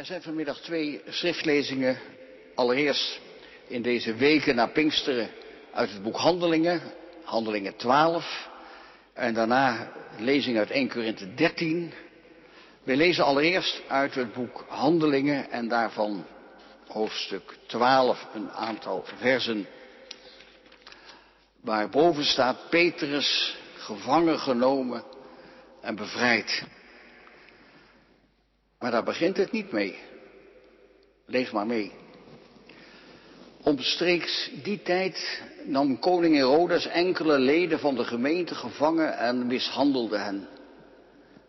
Er zijn vanmiddag twee schriftlezingen. Allereerst in deze weken na Pinksteren uit het boek Handelingen, Handelingen 12. En daarna lezing uit 1 Korinthe 13. We lezen allereerst uit het boek Handelingen en daarvan hoofdstuk 12, een aantal versen. Waarboven staat Petrus gevangen genomen en bevrijd. Maar daar begint het niet mee. Lees maar mee. Omstreeks die tijd nam koning Herodes enkele leden van de gemeente gevangen en mishandelde hen.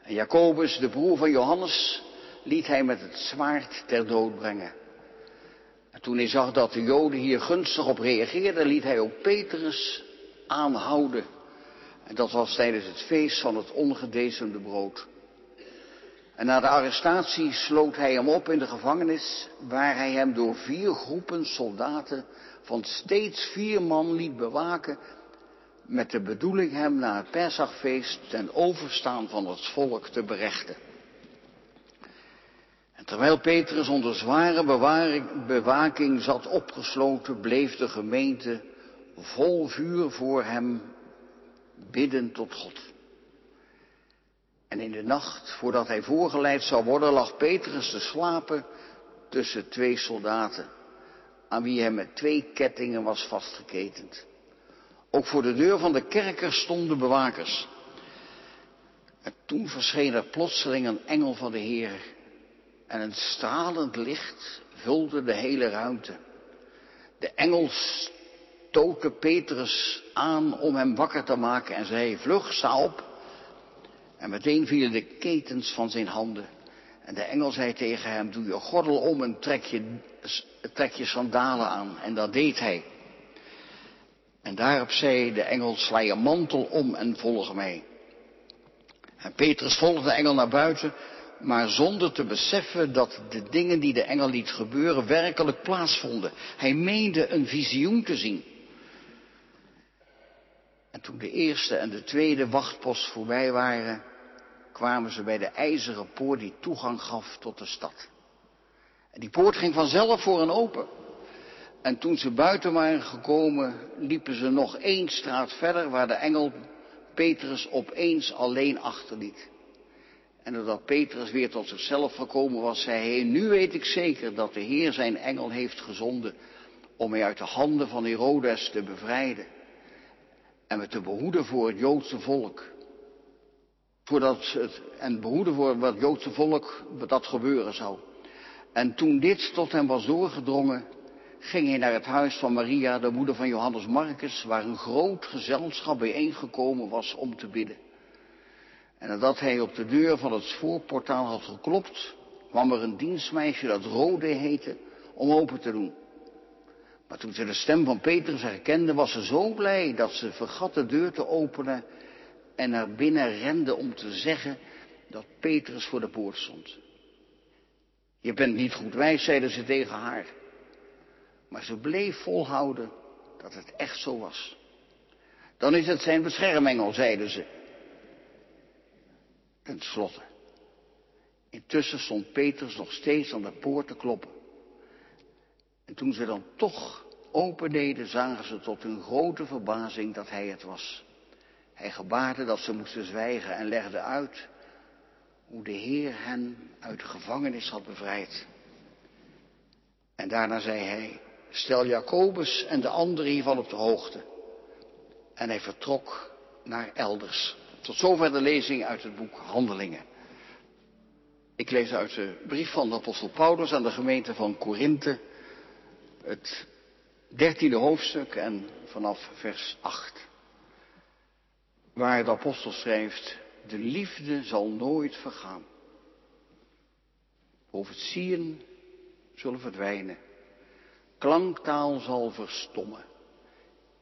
En Jacobus, de broer van Johannes, liet hij met het zwaard ter dood brengen. En toen hij zag dat de Joden hier gunstig op reageerden, liet hij ook Petrus aanhouden. En dat was tijdens het feest van het ongedecemde brood. En na de arrestatie sloot hij hem op in de gevangenis, waar hij hem door vier groepen soldaten van steeds vier man liet bewaken, met de bedoeling hem na het Pesachfeest ten overstaan van het volk te berechten. En terwijl Petrus onder zware bewaking zat opgesloten, bleef de gemeente vol vuur voor hem bidden tot God. En in de nacht, voordat hij voorgeleid zou worden, lag Petrus te slapen tussen twee soldaten, aan wie hij met twee kettingen was vastgeketend. Ook voor de deur van de kerker stonden bewakers. En toen verscheen er plotseling een engel van de Heer. En een stralend licht vulde de hele ruimte. De engel stootte Petrus aan om hem wakker te maken en zei, vlug, sta op. En meteen vielen de ketens van zijn handen. En de engel zei tegen hem, doe je gordel om en trek je, trek je sandalen aan. En dat deed hij. En daarop zei de engel, sla je mantel om en volg mij. En Petrus volgde de engel naar buiten, maar zonder te beseffen dat de dingen die de engel liet gebeuren werkelijk plaatsvonden. Hij meende een visioen te zien. En toen de eerste en de tweede wachtpost voorbij waren, kwamen ze bij de ijzeren poort die toegang gaf tot de stad. En die poort ging vanzelf voor hen open. En toen ze buiten waren gekomen, liepen ze nog één straat verder waar de engel Petrus opeens alleen achterliet. En doordat Petrus weer tot zichzelf gekomen was, zei hij, nu weet ik zeker dat de Heer zijn engel heeft gezonden om mij uit de handen van Herodes te bevrijden en me te behoeden voor het Joodse volk. Voordat het, en behoeden voor wat Joodse volk dat gebeuren zou. En toen dit tot hem was doorgedrongen, ging hij naar het huis van Maria, de moeder van Johannes Marcus, waar een groot gezelschap bijeengekomen was om te bidden. En nadat hij op de deur van het voorportaal had geklopt, kwam er een dienstmeisje dat Rode heette om open te doen. Maar toen ze de stem van Petrus herkende, was ze zo blij dat ze vergat de deur te openen en naar binnen rende om te zeggen dat Petrus voor de poort stond. Je bent niet goed wijs, zeiden ze tegen haar. Maar ze bleef volhouden dat het echt zo was. Dan is het zijn beschermengel, zeiden ze. Ten slotte. Intussen stond Petrus nog steeds aan de poort te kloppen. En toen ze dan toch opendeden, zagen ze tot hun grote verbazing dat hij het was. Hij gebaarde dat ze moesten zwijgen en legde uit hoe de Heer hen uit de gevangenis had bevrijd. En daarna zei hij, stel Jacobus en de anderen hiervan op de hoogte. En hij vertrok naar elders. Tot zover de lezing uit het boek Handelingen. Ik lees uit de brief van de apostel Paulus aan de gemeente van Korinthe, het dertiende hoofdstuk en vanaf vers 8. Waar de apostel schrijft, de liefde zal nooit vergaan. zien zullen verdwijnen. Klanktaal zal verstommen.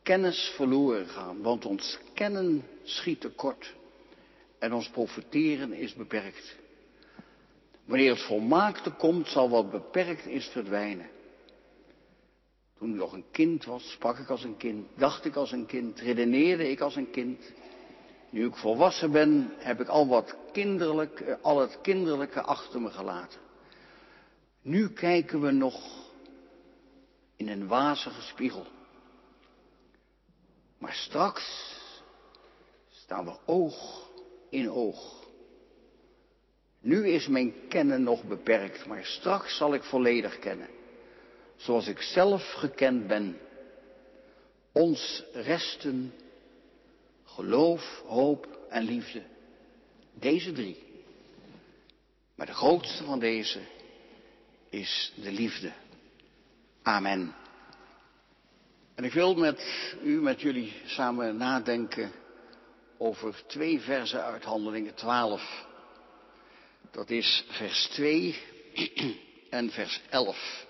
Kennis verloren gaan, want ons kennen schiet tekort en ons profiteren is beperkt. Wanneer het volmaakte komt, zal wat beperkt is verdwijnen. Toen ik nog een kind was, sprak ik als een kind, dacht ik als een kind, redeneerde ik als een kind. Nu ik volwassen ben, heb ik al wat kinderlijk, al het kinderlijke achter me gelaten. Nu kijken we nog in een wazige spiegel. Maar straks staan we oog in oog. Nu is mijn kennen nog beperkt, maar straks zal ik volledig kennen. Zoals ik zelf gekend ben. Ons resten geloof, hoop en liefde. Deze drie. Maar de grootste van deze is de liefde. Amen. En ik wil met u, met jullie samen nadenken over twee versen uit Handelingen 12. Dat is vers 2 en vers 11.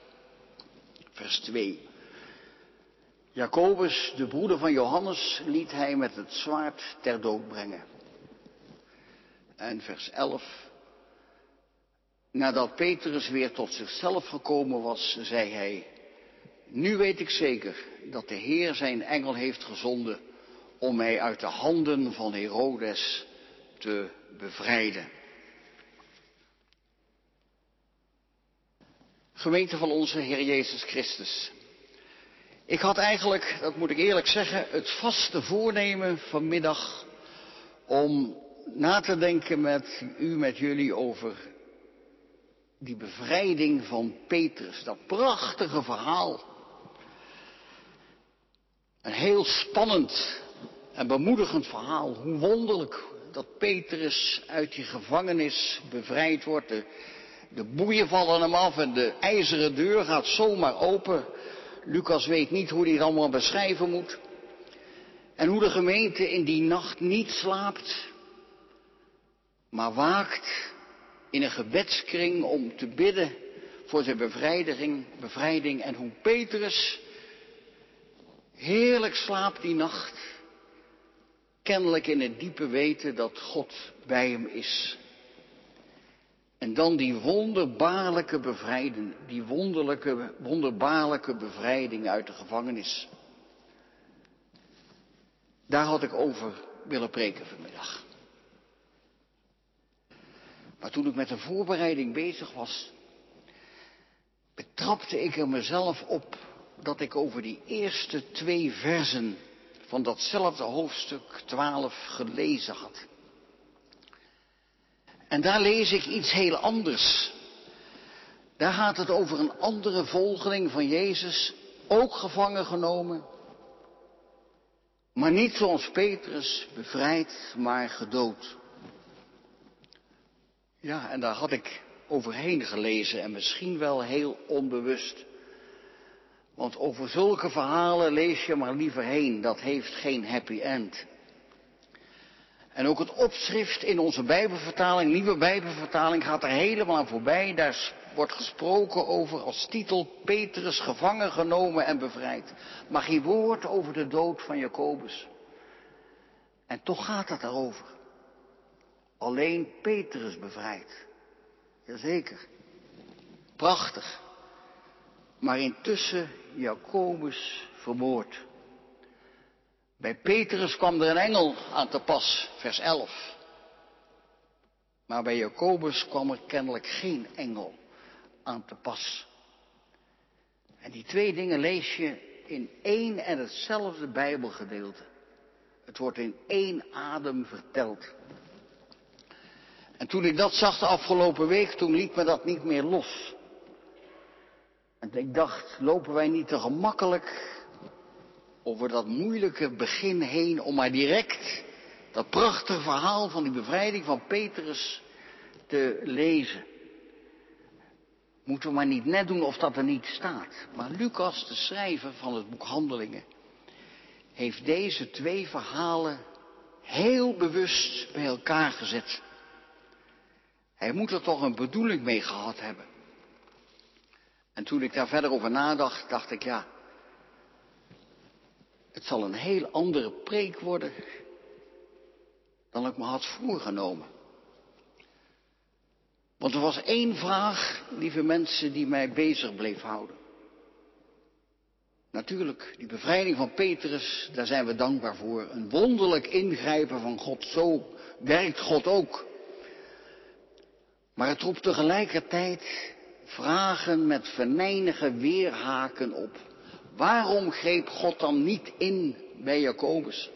Vers 2. Jacobus, de broeder van Johannes, liet hij met het zwaard ter dood brengen. En vers 11. Nadat Petrus weer tot zichzelf gekomen was, zei hij, nu weet ik zeker dat de Heer zijn engel heeft gezonden om mij uit de handen van Herodes te bevrijden. Gemeente van onze Heer Jezus Christus. Ik had eigenlijk, dat moet ik eerlijk zeggen, het vaste voornemen vanmiddag om na te denken met u, met jullie over die bevrijding van Petrus, dat prachtige verhaal. Een heel spannend en bemoedigend verhaal. Hoe wonderlijk dat Petrus uit die gevangenis bevrijd wordt. De, de boeien vallen hem af en de ijzeren deur gaat zomaar open. Lucas weet niet hoe hij het allemaal beschrijven moet. En hoe de gemeente in die nacht niet slaapt, maar waakt in een gebedskring om te bidden voor zijn bevrijding, bevrijding en hoe Petrus heerlijk slaapt die nacht, kennelijk in het diepe weten dat God bij hem is. En dan die wonderbaarlijke bevrijding, die wonderlijke, wonderbaarlijke bevrijding uit de gevangenis. Daar had ik over willen preken vanmiddag. Maar toen ik met de voorbereiding bezig was, betrapte ik er mezelf op dat ik over die eerste twee versen van datzelfde hoofdstuk 12 gelezen had. En daar lees ik iets heel anders. Daar gaat het over een andere volgeling van Jezus, ook gevangen genomen, maar niet zoals Petrus bevrijd, maar gedood. Ja, en daar had ik overheen gelezen en misschien wel heel onbewust. Want over zulke verhalen lees je maar liever heen, dat heeft geen happy end. En ook het opschrift in onze Bijbelvertaling, nieuwe Bijbelvertaling, gaat er helemaal aan voorbij. Daar wordt gesproken over als titel Petrus gevangen genomen en bevrijd. Maar geen woord over de dood van Jacobus. En toch gaat het daarover. Alleen Petrus bevrijd. Jazeker. Prachtig. Maar intussen Jacobus vermoord. Bij Petrus kwam er een engel aan te pas, vers 11. Maar bij Jacobus kwam er kennelijk geen engel aan te pas. En die twee dingen lees je in één en hetzelfde Bijbelgedeelte. Het wordt in één adem verteld. En toen ik dat zag de afgelopen week, toen liet me dat niet meer los. En ik dacht, lopen wij niet te gemakkelijk over dat moeilijke begin heen om maar direct dat prachtige verhaal van die bevrijding van Petrus te lezen. Moeten we maar niet net doen of dat er niet staat. Maar Lucas, de schrijver van het boek Handelingen, heeft deze twee verhalen heel bewust bij elkaar gezet. Hij moet er toch een bedoeling mee gehad hebben. En toen ik daar verder over nadacht, dacht ik, ja, het zal een heel andere preek worden dan ik me had voorgenomen. Want er was één vraag, lieve mensen, die mij bezig bleef houden. Natuurlijk, die bevrijding van Petrus, daar zijn we dankbaar voor. Een wonderlijk ingrijpen van God, zo werkt God ook. Maar het roept tegelijkertijd vragen met venijnige weerhaken op. Waarom greep God dan niet in bij Jacobus?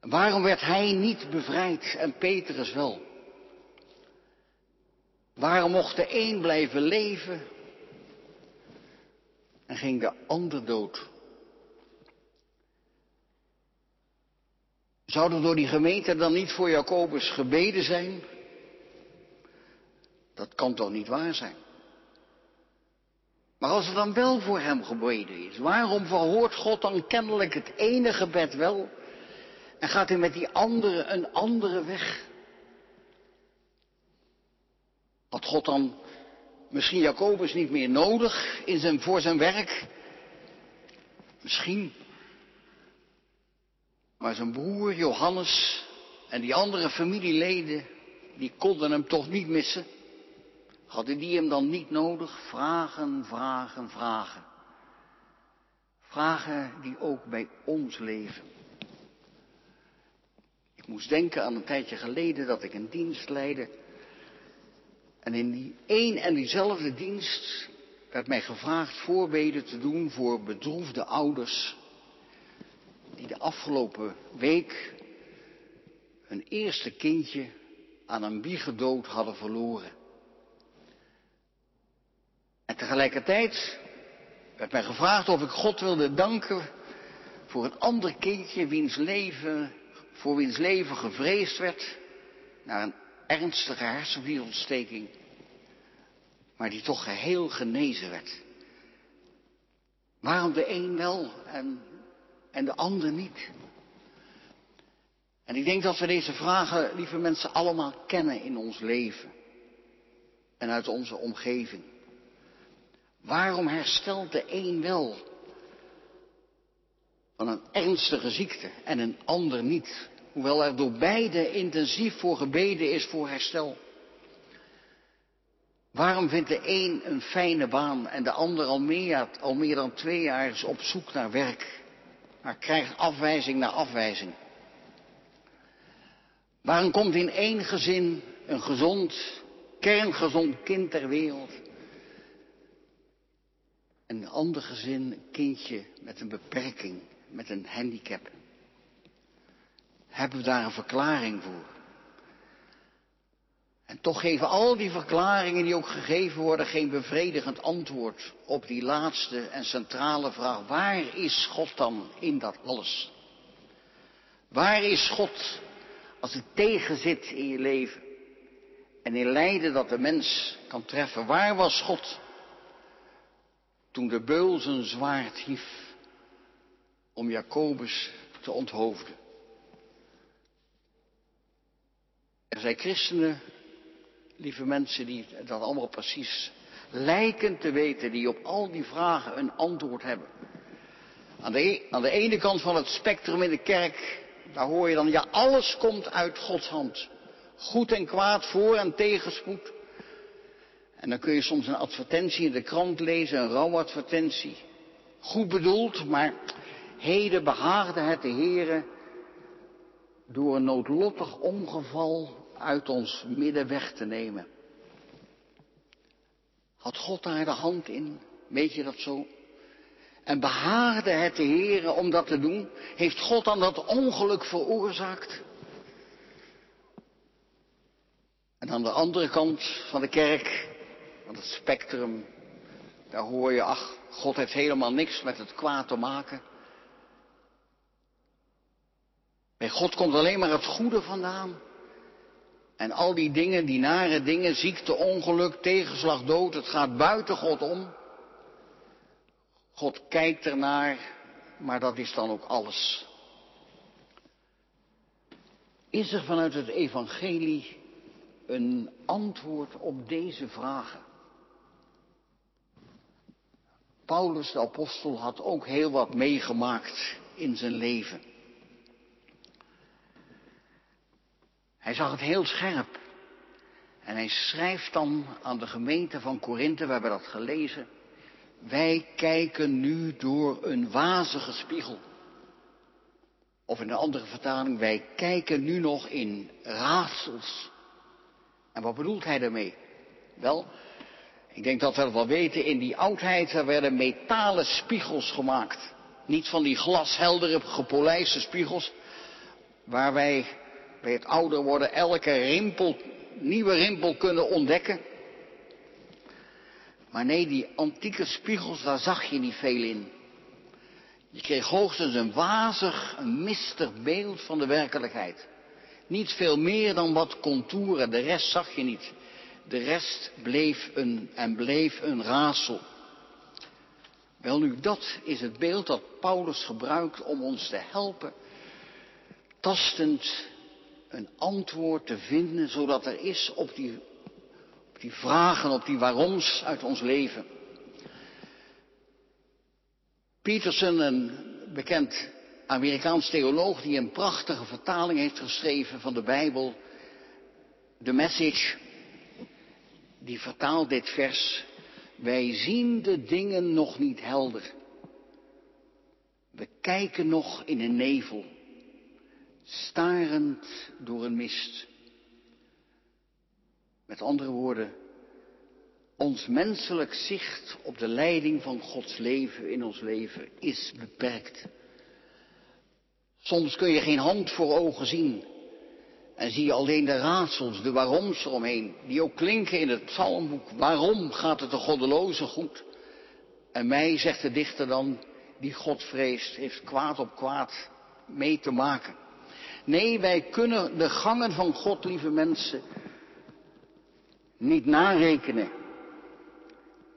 Waarom werd hij niet bevrijd en Petrus wel? Waarom mocht de een blijven leven en ging de ander dood? Zou er door die gemeente dan niet voor Jacobus gebeden zijn? Dat kan toch niet waar zijn? Maar als er dan wel voor hem gebeden is, waarom verhoort God dan kennelijk het ene gebed wel en gaat hij met die andere een andere weg? Had God dan misschien Jacobus niet meer nodig in zijn, voor zijn werk? Misschien. Maar zijn broer Johannes en die andere familieleden, die konden hem toch niet missen. Hadden die hem dan niet nodig? Vragen, vragen, vragen. Vragen die ook bij ons leven. Ik moest denken aan een tijdje geleden dat ik een dienst leidde. En in die één en diezelfde dienst werd mij gevraagd voorbeden te doen voor bedroefde ouders. Die de afgelopen week hun eerste kindje aan een biegedood hadden verloren. En tegelijkertijd werd mij gevraagd of ik God wilde danken voor een ander kindje wiens leven, voor wiens leven gevreesd werd naar een ernstige hersenvierontsteking, maar die toch geheel genezen werd. Waarom de een wel en, en de ander niet? En ik denk dat we deze vragen, lieve mensen, allemaal kennen in ons leven en uit onze omgeving. Waarom herstelt de een wel van een ernstige ziekte en een ander niet? Hoewel er door beide intensief voor gebeden is voor herstel. Waarom vindt de een een fijne baan en de ander al meer, al meer dan twee jaar is op zoek naar werk, maar krijgt afwijzing na afwijzing? Waarom komt in één gezin een gezond, kerngezond kind ter wereld een ander gezin een kindje met een beperking, met een handicap. Hebben we daar een verklaring voor? En toch geven al die verklaringen die ook gegeven worden geen bevredigend antwoord op die laatste en centrale vraag. Waar is God dan in dat alles? Waar is God als het tegenzit in je leven en in lijden dat de mens kan treffen? Waar was God toen de beul zijn zwaard hief om Jacobus te onthoofden. Er zijn christenen, lieve mensen, die dat allemaal precies lijken te weten, die op al die vragen een antwoord hebben. Aan de, e-, aan de ene kant van het spectrum in de kerk, daar hoor je dan, ja, alles komt uit Gods hand. Goed en kwaad, voor en tegenspoed. En dan kun je soms een advertentie in de krant lezen, een rouwadvertentie. Goed bedoeld, maar heden behaagde het de Heere door een noodlottig ongeval uit ons midden weg te nemen. Had God daar de hand in? Weet je dat zo? En behaagde het de Heere om dat te doen? Heeft God dan dat ongeluk veroorzaakt? En aan de andere kant van de kerk want het spectrum, daar hoor je, ach, God heeft helemaal niks met het kwaad te maken. Bij God komt alleen maar het goede vandaan. En al die dingen, die nare dingen, ziekte, ongeluk, tegenslag, dood, het gaat buiten God om. God kijkt ernaar, maar dat is dan ook alles. Is er vanuit het evangelie een antwoord op deze vragen? Paulus de apostel had ook heel wat meegemaakt in zijn leven. Hij zag het heel scherp. En hij schrijft dan aan de gemeente van Korinthe, we hebben dat gelezen. Wij kijken nu door een wazige spiegel. Of in een andere vertaling, wij kijken nu nog in raadsels. En wat bedoelt hij daarmee? Wel, ik denk dat we het wel weten, in die oudheid er werden metalen spiegels gemaakt. Niet van die glasheldere, gepolijste spiegels, waar wij bij het ouder worden elke rimpel, nieuwe rimpel kunnen ontdekken. Maar nee, die antieke spiegels, daar zag je niet veel in. Je kreeg hoogstens een wazig, een mistig beeld van de werkelijkheid. Niet veel meer dan wat contouren, de rest zag je niet. De rest bleef een en bleef een raadsel. Wel nu, dat is het beeld dat Paulus gebruikt om ons te helpen tastend een antwoord te vinden, zodat er is op die, op die vragen, op die waaroms uit ons leven. Peterson, een bekend Amerikaans theoloog die een prachtige vertaling heeft geschreven van de Bijbel, de message, die vertaalt dit vers. Wij zien de dingen nog niet helder. We kijken nog in een nevel, starend door een mist. Met andere woorden, ons menselijk zicht op de leiding van Gods leven in ons leven is beperkt. Soms kun je geen hand voor ogen zien. En zie je alleen de raadsels, de waaroms eromheen, die ook klinken in het psalmboek. Waarom gaat het de goddeloze goed? En mij, zegt de dichter dan, die God vreest, heeft kwaad op kwaad mee te maken. Nee, wij kunnen de gangen van God, lieve mensen, niet narekenen.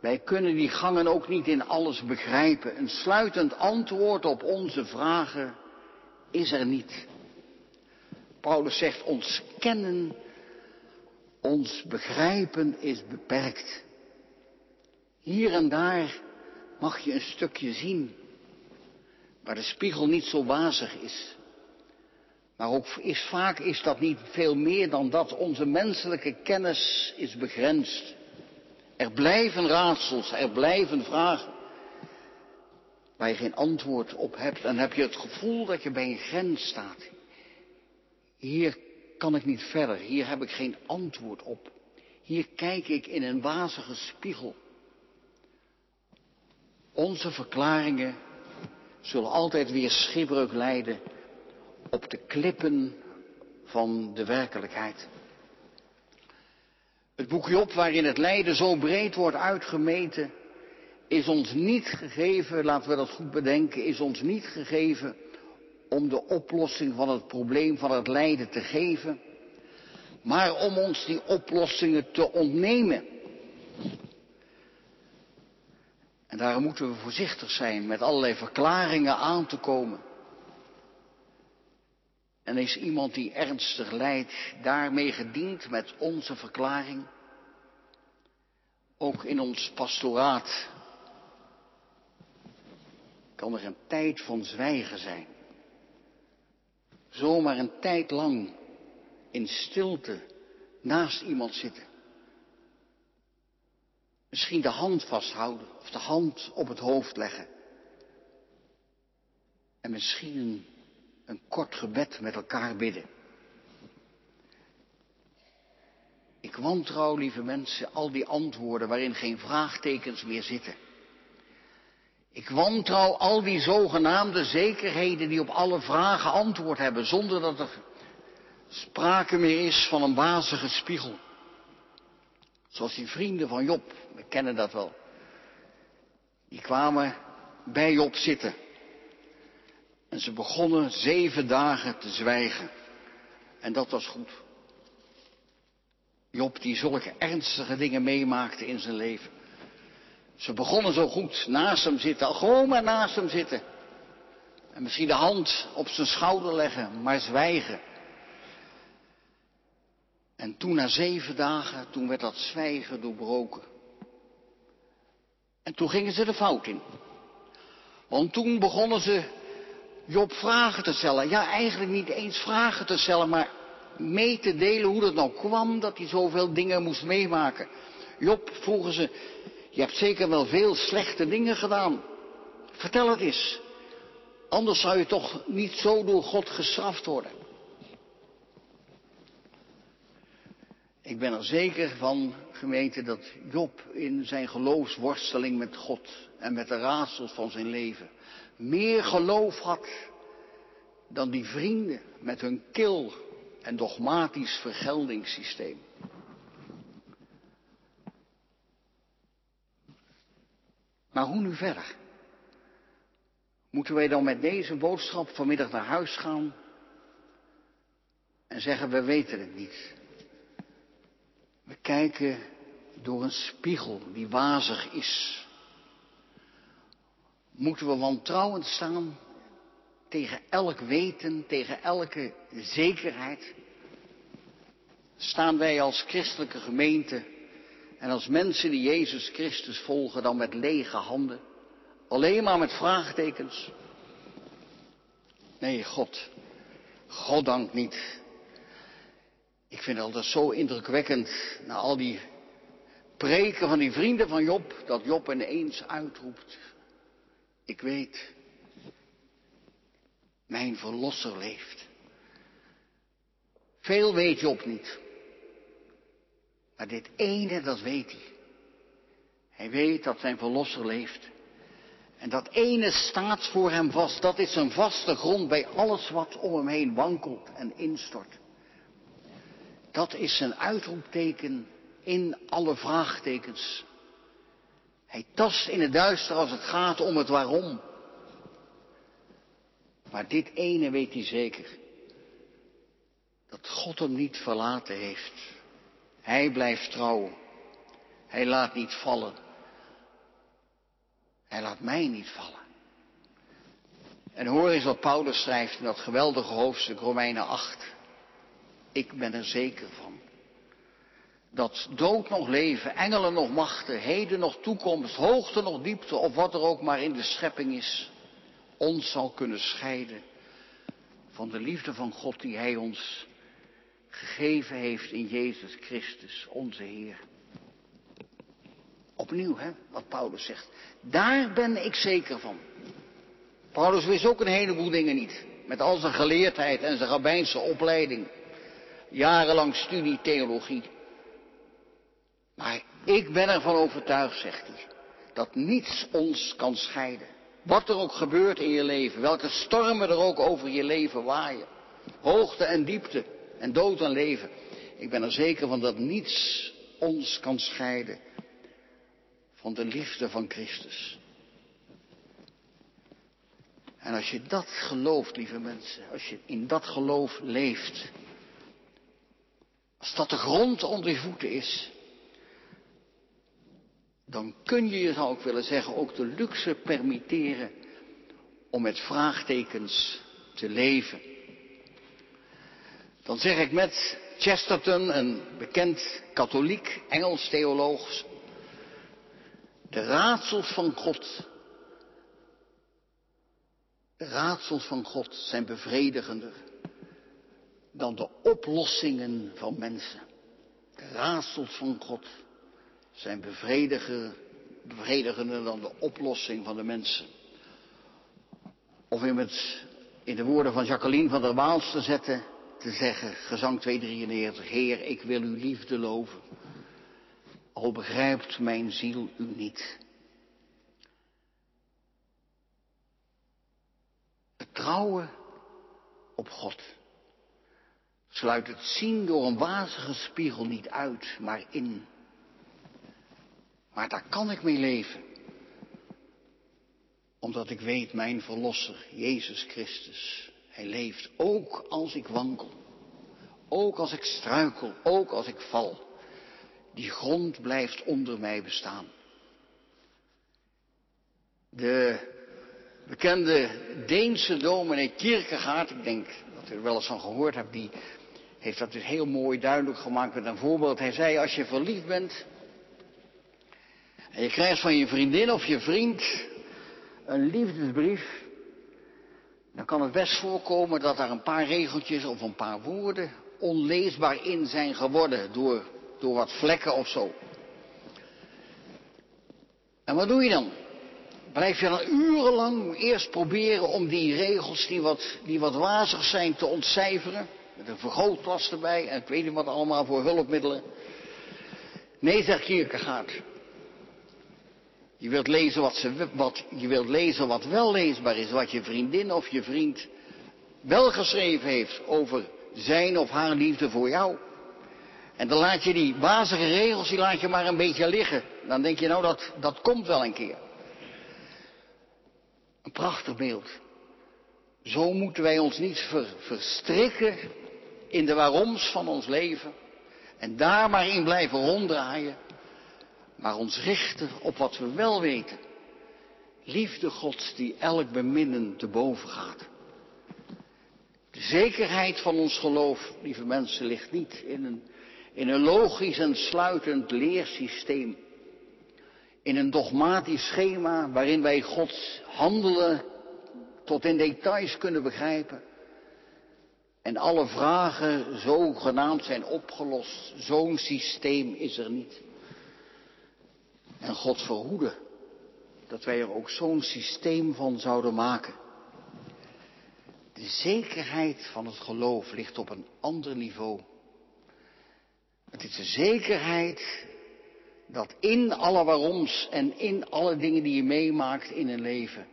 Wij kunnen die gangen ook niet in alles begrijpen. Een sluitend antwoord op onze vragen is er niet. Paulus zegt, ons kennen, ons begrijpen is beperkt. Hier en daar mag je een stukje zien, waar de spiegel niet zo wazig is. Maar ook is, vaak is dat niet veel meer dan dat onze menselijke kennis is begrensd. Er blijven raadsels, er blijven vragen waar je geen antwoord op hebt. En heb je het gevoel dat je bij een grens staat. Hier kan ik niet verder, hier heb ik geen antwoord op. Hier kijk ik in een wazige spiegel. Onze verklaringen zullen altijd weer schipbreuk leiden op de klippen van de werkelijkheid. Het boekje op waarin het lijden zo breed wordt uitgemeten, is ons niet gegeven, laten we dat goed bedenken, is ons niet gegeven om de oplossing van het probleem van het lijden te geven, maar om ons die oplossingen te ontnemen. En daarom moeten we voorzichtig zijn met allerlei verklaringen aan te komen. En is iemand die ernstig lijdt daarmee gediend met onze verklaring? Ook in ons pastoraat kan er een tijd van zwijgen zijn. Zomaar een tijd lang in stilte naast iemand zitten. Misschien de hand vasthouden of de hand op het hoofd leggen. En misschien een, een kort gebed met elkaar bidden. Ik wantrouw, lieve mensen, al die antwoorden waarin geen vraagtekens meer zitten. Ik wantrouw al die zogenaamde zekerheden die op alle vragen antwoord hebben, zonder dat er sprake meer is van een wazige spiegel. Zoals die vrienden van Job, we kennen dat wel. Die kwamen bij Job zitten. En ze begonnen zeven dagen te zwijgen. En dat was goed. Job die zulke ernstige dingen meemaakte in zijn leven. Ze begonnen zo goed naast hem zitten, gewoon maar naast hem zitten. En misschien de hand op zijn schouder leggen, maar zwijgen. En toen na zeven dagen, toen werd dat zwijgen doorbroken. En toen gingen ze de fout in. Want toen begonnen ze Job vragen te stellen. Ja, eigenlijk niet eens vragen te stellen, maar mee te delen hoe dat nou kwam dat hij zoveel dingen moest meemaken. Job vroegen ze, je hebt zeker wel veel slechte dingen gedaan. Vertel het eens. Anders zou je toch niet zo door God gestraft worden. Ik ben er zeker van, gemeente, dat Job in zijn geloofsworsteling met God en met de raadsels van zijn leven meer geloof had dan die vrienden met hun kil en dogmatisch vergeldingssysteem. Maar hoe nu verder? Moeten wij dan met deze boodschap vanmiddag naar huis gaan en zeggen we weten het niet? We kijken door een spiegel die wazig is. Moeten we wantrouwend staan tegen elk weten, tegen elke zekerheid? Staan wij als christelijke gemeente en als mensen die Jezus Christus volgen dan met lege handen? Alleen maar met vraagtekens? Nee, God. God dank niet. Ik vind het altijd zo indrukwekkend, na al die preken van die vrienden van Job, dat Job ineens uitroept. Ik weet, mijn verlosser leeft. Veel weet Job niet. Maar dit ene, dat weet hij. Hij weet dat zijn verlosser leeft. En dat ene staat voor hem vast. Dat is een vaste grond bij alles wat om hem heen wankelt en instort. Dat is een uitroepteken in alle vraagtekens. Hij tast in het duister als het gaat om het waarom. Maar dit ene weet hij zeker. Dat God hem niet verlaten heeft. Hij blijft trouw. Hij laat niet vallen. Hij laat mij niet vallen. En hoor eens wat Paulus schrijft in dat geweldige hoofdstuk Romeinen 8. Ik ben er zeker van. Dat dood nog leven, engelen nog machten, heden nog toekomst, hoogte nog diepte of wat er ook maar in de schepping is, ons zal kunnen scheiden van de liefde van God die Hij ons gegeven heeft in Jezus Christus, onze Heer. Opnieuw, hè, wat Paulus zegt. Daar ben ik zeker van. Paulus wist ook een heleboel dingen niet. Met al zijn geleerdheid en zijn rabbijnse opleiding jarenlang studie theologie. Maar ik ben ervan overtuigd, zegt hij, dat niets ons kan scheiden. Wat er ook gebeurt in je leven, welke stormen er ook over je leven waaien. Hoogte en diepte en dood en leven. Ik ben er zeker van dat niets ons kan scheiden van de liefde van Christus. En als je dat gelooft, lieve mensen, als je in dat geloof leeft, als dat de grond onder je voeten is, dan kun je, je zou ik willen zeggen, ook de luxe permitteren om met vraagtekens te leven. Dan zeg ik met Chesterton, een bekend katholiek Engels theoloog, de raadsels van God, de raadsels van God zijn bevredigender dan de oplossingen van mensen. De raadsels van God zijn bevredigender dan de oplossing van de mensen. Of in, in de woorden van Jacqueline van der Waals te zetten, te zeggen, gezang 293, Heer, ik wil uw liefde loven, al begrijpt mijn ziel u niet. Het trouwen op God sluit het zien door een wazige spiegel niet uit, maar in. Maar daar kan ik mee leven. Omdat ik weet, mijn Verlosser, Jezus Christus, Hij leeft ook als ik wankel. Ook als ik struikel, ook als ik val. Die grond blijft onder mij bestaan. De bekende Deense dominee Kierkegaard, ik denk dat u er wel eens van gehoord hebt, die heeft dat dus heel mooi duidelijk gemaakt met een voorbeeld. Hij zei, als je verliefd bent en je krijgt van je vriendin of je vriend een liefdesbrief, dan kan het best voorkomen dat daar een paar regeltjes of een paar woorden onleesbaar in zijn geworden door, door wat vlekken of zo. En wat doe je dan? Blijf je dan urenlang eerst proberen om die regels die wat, die wat wazig zijn te ontcijferen? Met een vergrootglas erbij en ik weet niet wat allemaal voor hulpmiddelen. Nee, zegt Kierkegaard. Je wilt, lezen wat ze, wat, je wilt lezen wat wel leesbaar is, wat je vriendin of je vriend wel geschreven heeft over zijn of haar liefde voor jou. En dan laat je die wazige regels, die laat je maar een beetje liggen. Dan denk je, nou, dat, dat komt wel een keer. Een prachtig beeld. Zo moeten wij ons niet verstrikken in de waaroms van ons leven. En daar maar in blijven ronddraaien. Maar ons richten op wat we wel weten. Liefde Gods die elk beminnen te boven gaat. De zekerheid van ons geloof, lieve mensen, ligt niet in een, in een logisch en sluitend leersysteem. In een dogmatisch schema waarin wij Gods handelen tot in details kunnen begrijpen. En alle vragen zogenaamd zijn opgelost. Zo'n systeem is er niet. En God verhoede dat wij er ook zo'n systeem van zouden maken. De zekerheid van het geloof ligt op een ander niveau. Het is de zekerheid dat in alle waaroms en in alle dingen die je meemaakt in een leven,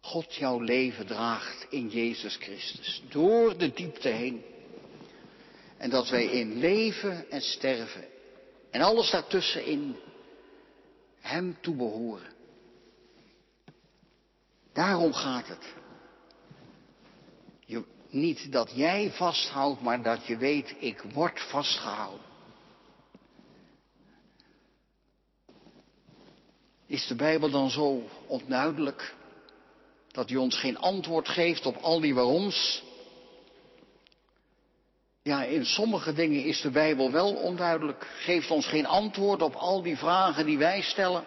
God jouw leven draagt in Jezus Christus, door de diepte heen. En dat wij in leven en sterven en alles daartussenin Hem toebehoren. Daarom gaat het. Niet dat jij vasthoudt, maar dat je weet, ik word vastgehouden. Is de Bijbel dan zo onduidelijk dat hij ons geen antwoord geeft op al die waaroms? Ja, in sommige dingen is de Bijbel wel onduidelijk, geeft ons geen antwoord op al die vragen die wij stellen.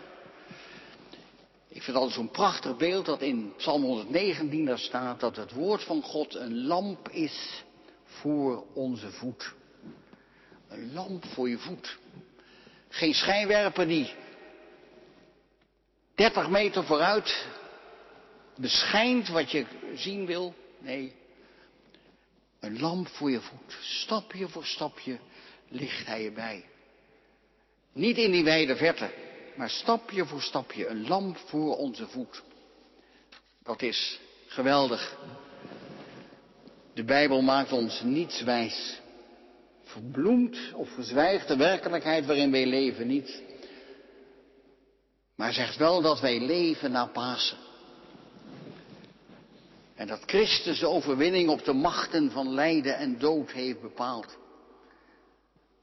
Ik vind altijd zo'n prachtig beeld dat in Psalm 119 daar staat dat het woord van God een lamp is voor onze voet. Een lamp voor je voet. Geen schijnwerper die 30 meter vooruit beschijnt wat je zien wil. Nee, een lamp voor je voet. Stapje voor stapje ligt hij erbij. Niet in die wijde verte, maar stapje voor stapje een lamp voor onze voet. Dat is geweldig. De Bijbel maakt ons niets wijs. Verbloemt of verzwijgt de werkelijkheid waarin wij leven niet. Maar zegt wel dat wij leven na Pasen. En dat Christus de overwinning op de machten van lijden en dood heeft bepaald.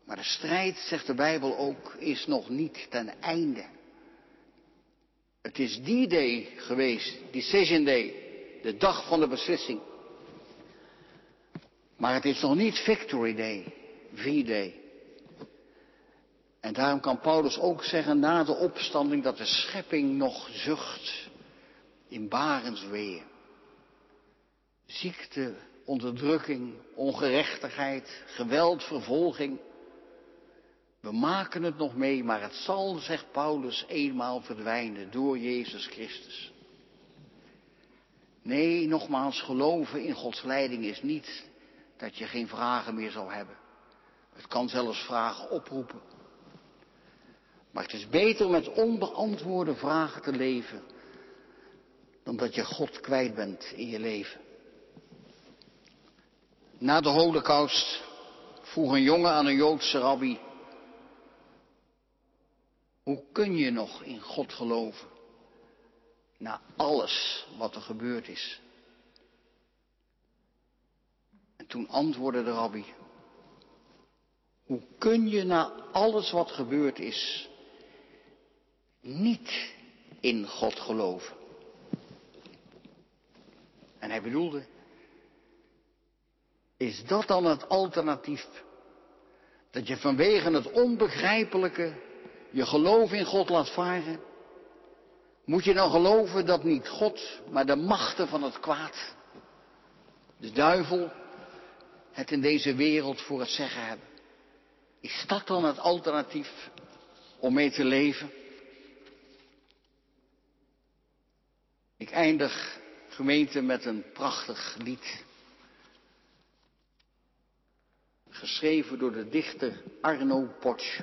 Maar de strijd, zegt de Bijbel ook, is nog niet ten einde. Het is die day geweest, Decision Day, de dag van de beslissing. Maar het is nog niet Victory Day, V-Day. En daarom kan Paulus ook zeggen na de opstanding dat de schepping nog zucht in barensweeën. Ziekte, onderdrukking, ongerechtigheid, geweld, vervolging. We maken het nog mee, maar het zal, zegt Paulus, eenmaal verdwijnen door Jezus Christus. Nee, nogmaals, geloven in Gods leiding is niet dat je geen vragen meer zal hebben. Het kan zelfs vragen oproepen. Maar het is beter met onbeantwoorde vragen te leven dan dat je God kwijt bent in je leven. Na de holocaust vroeg een jongen aan een Joodse rabbi, hoe kun je nog in God geloven na alles wat er gebeurd is? En toen antwoordde de rabbi, hoe kun je na alles wat gebeurd is niet in God geloven? En hij bedoelde, is dat dan het alternatief? Dat je vanwege het onbegrijpelijke je geloof in God laat varen? Moet je dan geloven dat niet God, maar de machten van het kwaad, de duivel, het in deze wereld voor het zeggen hebben? Is dat dan het alternatief om mee te leven? Ik eindig gemeente met een prachtig lied geschreven door de dichter Arno Potsch.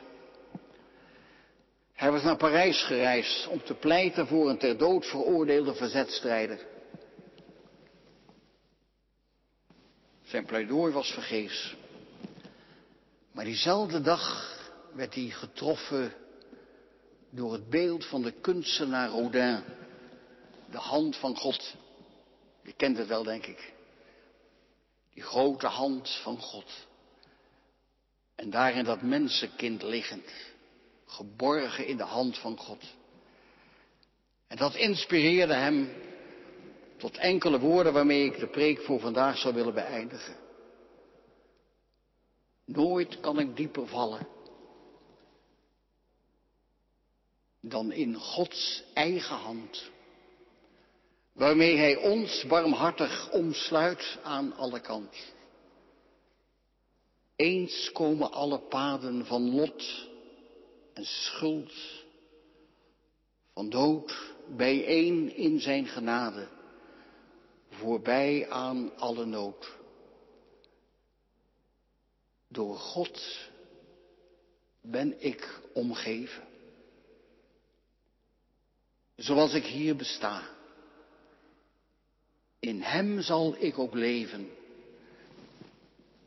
Hij was naar Parijs gereisd om te pleiten voor een ter dood veroordeelde verzetstrijder. Zijn pleidooi was vergeefs. Maar diezelfde dag werd hij getroffen door het beeld van de kunstenaar Rodin. De hand van God. Je kent het wel, denk ik. Die grote hand van God. En daarin dat mensenkind liggend. Geborgen in de hand van God. En dat inspireerde hem tot enkele woorden waarmee ik de preek voor vandaag zou willen beëindigen. Nooit kan ik dieper vallen dan in Gods eigen hand, waarmee Hij ons barmhartig omsluit aan alle kanten. Eens komen alle paden van lot en schuld, van dood, bijeen in Zijn genade, voorbij aan alle nood. Door God ben ik omgeven. Zoals ik hier besta. In Hem zal ik ook leven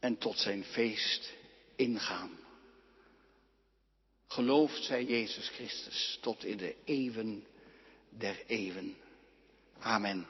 en tot zijn feest ingaan. Geloofd zij Jezus Christus tot in de eeuwen der eeuwen. Amen.